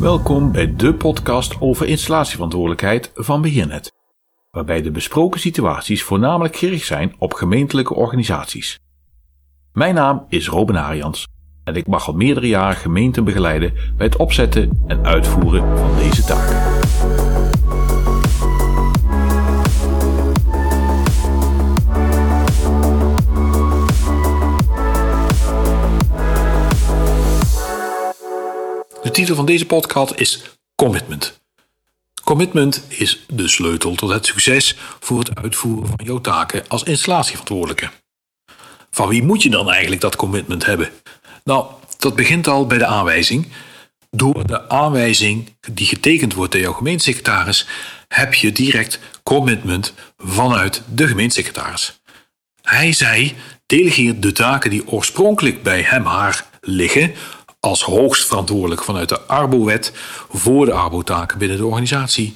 Welkom bij de podcast over installatieverantwoordelijkheid van Beheernet, waarbij de besproken situaties voornamelijk gericht zijn op gemeentelijke organisaties. Mijn naam is Robin Arians en ik mag al meerdere jaren gemeenten begeleiden bij het opzetten en uitvoeren van deze taken. Titel van deze podcast is Commitment. Commitment is de sleutel tot het succes voor het uitvoeren van jouw taken als installatieverantwoordelijke. Van wie moet je dan eigenlijk dat commitment hebben? Nou, dat begint al bij de aanwijzing. Door de aanwijzing die getekend wordt door jouw gemeentesecretaris, heb je direct commitment vanuit de gemeentesecretaris. Hij zei: delegeer de taken die oorspronkelijk bij hem haar liggen als hoogst verantwoordelijk vanuit de Arbo-wet voor de Arbo-taken binnen de organisatie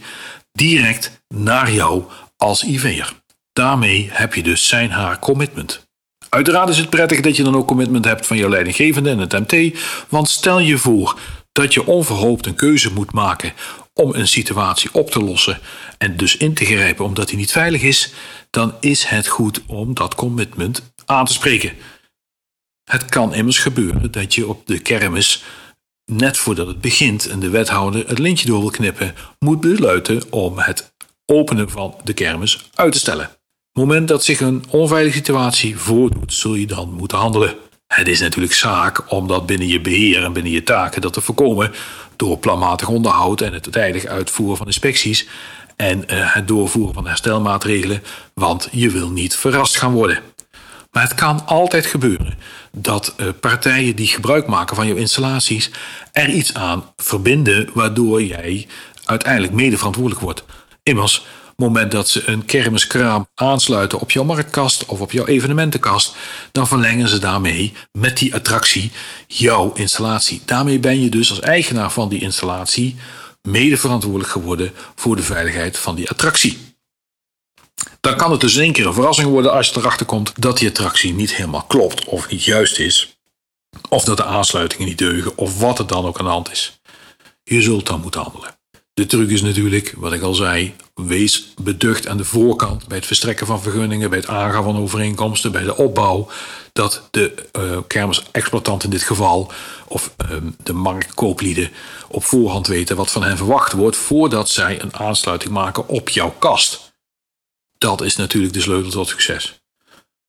direct naar jou als IV'er. Daarmee heb je dus zijn haar commitment. Uiteraard is het prettig dat je dan ook commitment hebt van jouw leidinggevende en het MT, want stel je voor dat je onverhoopt een keuze moet maken om een situatie op te lossen en dus in te grijpen omdat die niet veilig is, dan is het goed om dat commitment aan te spreken. Het kan immers gebeuren dat je op de kermis, net voordat het begint en de wethouder het lintje door wil knippen, moet besluiten om het openen van de kermis uit te stellen. Op het moment dat zich een onveilige situatie voordoet, zul je dan moeten handelen. Het is natuurlijk zaak om dat binnen je beheer en binnen je taken dat te voorkomen door planmatig onderhoud en het tijdig uitvoeren van inspecties en eh, het doorvoeren van herstelmaatregelen, want je wil niet verrast gaan worden. Maar het kan altijd gebeuren dat uh, partijen die gebruik maken van jouw installaties er iets aan verbinden waardoor jij uiteindelijk mede verantwoordelijk wordt. Immers, op het moment dat ze een kermiskraam aansluiten op jouw marktkast of op jouw evenementenkast, dan verlengen ze daarmee met die attractie jouw installatie. Daarmee ben je dus als eigenaar van die installatie mede verantwoordelijk geworden voor de veiligheid van die attractie. Dan kan het dus in één keer een verrassing worden als je erachter komt dat die attractie niet helemaal klopt of niet juist is. Of dat de aansluitingen niet deugen of wat er dan ook aan de hand is. Je zult dan moeten handelen. De truc is natuurlijk, wat ik al zei, wees beducht aan de voorkant bij het verstrekken van vergunningen, bij het aangaan van overeenkomsten, bij de opbouw, dat de uh, kermisexploitant in dit geval, of uh, de marktkooplieden, op voorhand weten wat van hen verwacht wordt voordat zij een aansluiting maken op jouw kast. Dat is natuurlijk de sleutel tot succes.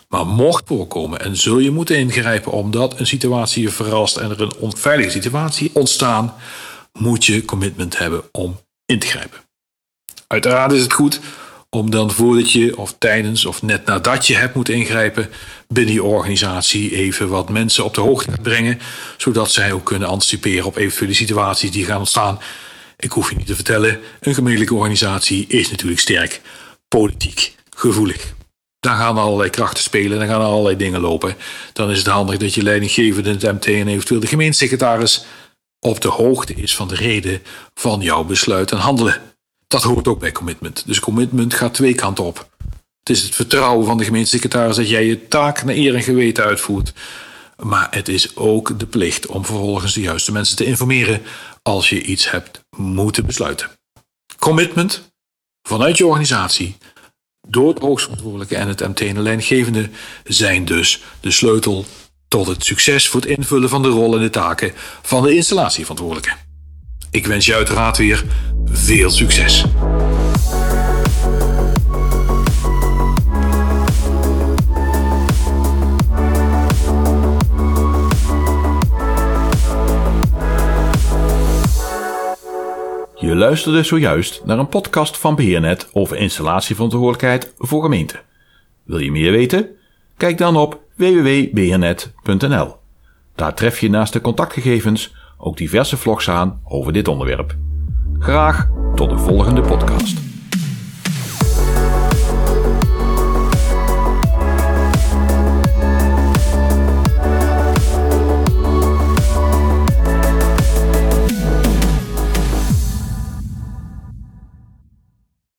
Maar mocht voorkomen en zul je moeten ingrijpen omdat een situatie je verrast en er een onveilige situatie ontstaan, moet je commitment hebben om in te grijpen. Uiteraard is het goed om dan voordat je of tijdens of net nadat je hebt moet ingrijpen binnen je organisatie even wat mensen op de hoogte te brengen, zodat zij ook kunnen anticiperen op eventuele situaties die gaan ontstaan. Ik hoef je niet te vertellen, een gemeentelijke organisatie is natuurlijk sterk politiek gevoelig. Dan gaan allerlei krachten spelen, dan gaan allerlei dingen lopen. Dan is het handig dat je leidinggevende, het MT en eventueel de gemeentesecretaris op de hoogte is van de reden van jouw besluit en handelen. Dat hoort ook bij commitment. Dus commitment gaat twee kanten op. Het is het vertrouwen van de gemeentesecretaris dat jij je taak naar eer en geweten uitvoert. Maar het is ook de plicht om vervolgens de juiste mensen te informeren als je iets hebt moeten besluiten. Commitment vanuit je organisatie, door het hoogstverantwoordelijke en het MT en de leidinggevende, zijn dus de sleutel tot het succes voor het invullen van de rol en de taken van de installatieverantwoordelijke. Ik wens je uiteraard weer veel succes. Je luisterde zojuist naar een podcast van Beheernet over installatieverantwoordelijkheid voor gemeenten. Wil je meer weten? Kijk dan op www.beheernet.nl. Daar tref je naast de contactgegevens ook diverse vlogs aan over dit onderwerp. Graag tot de volgende podcast.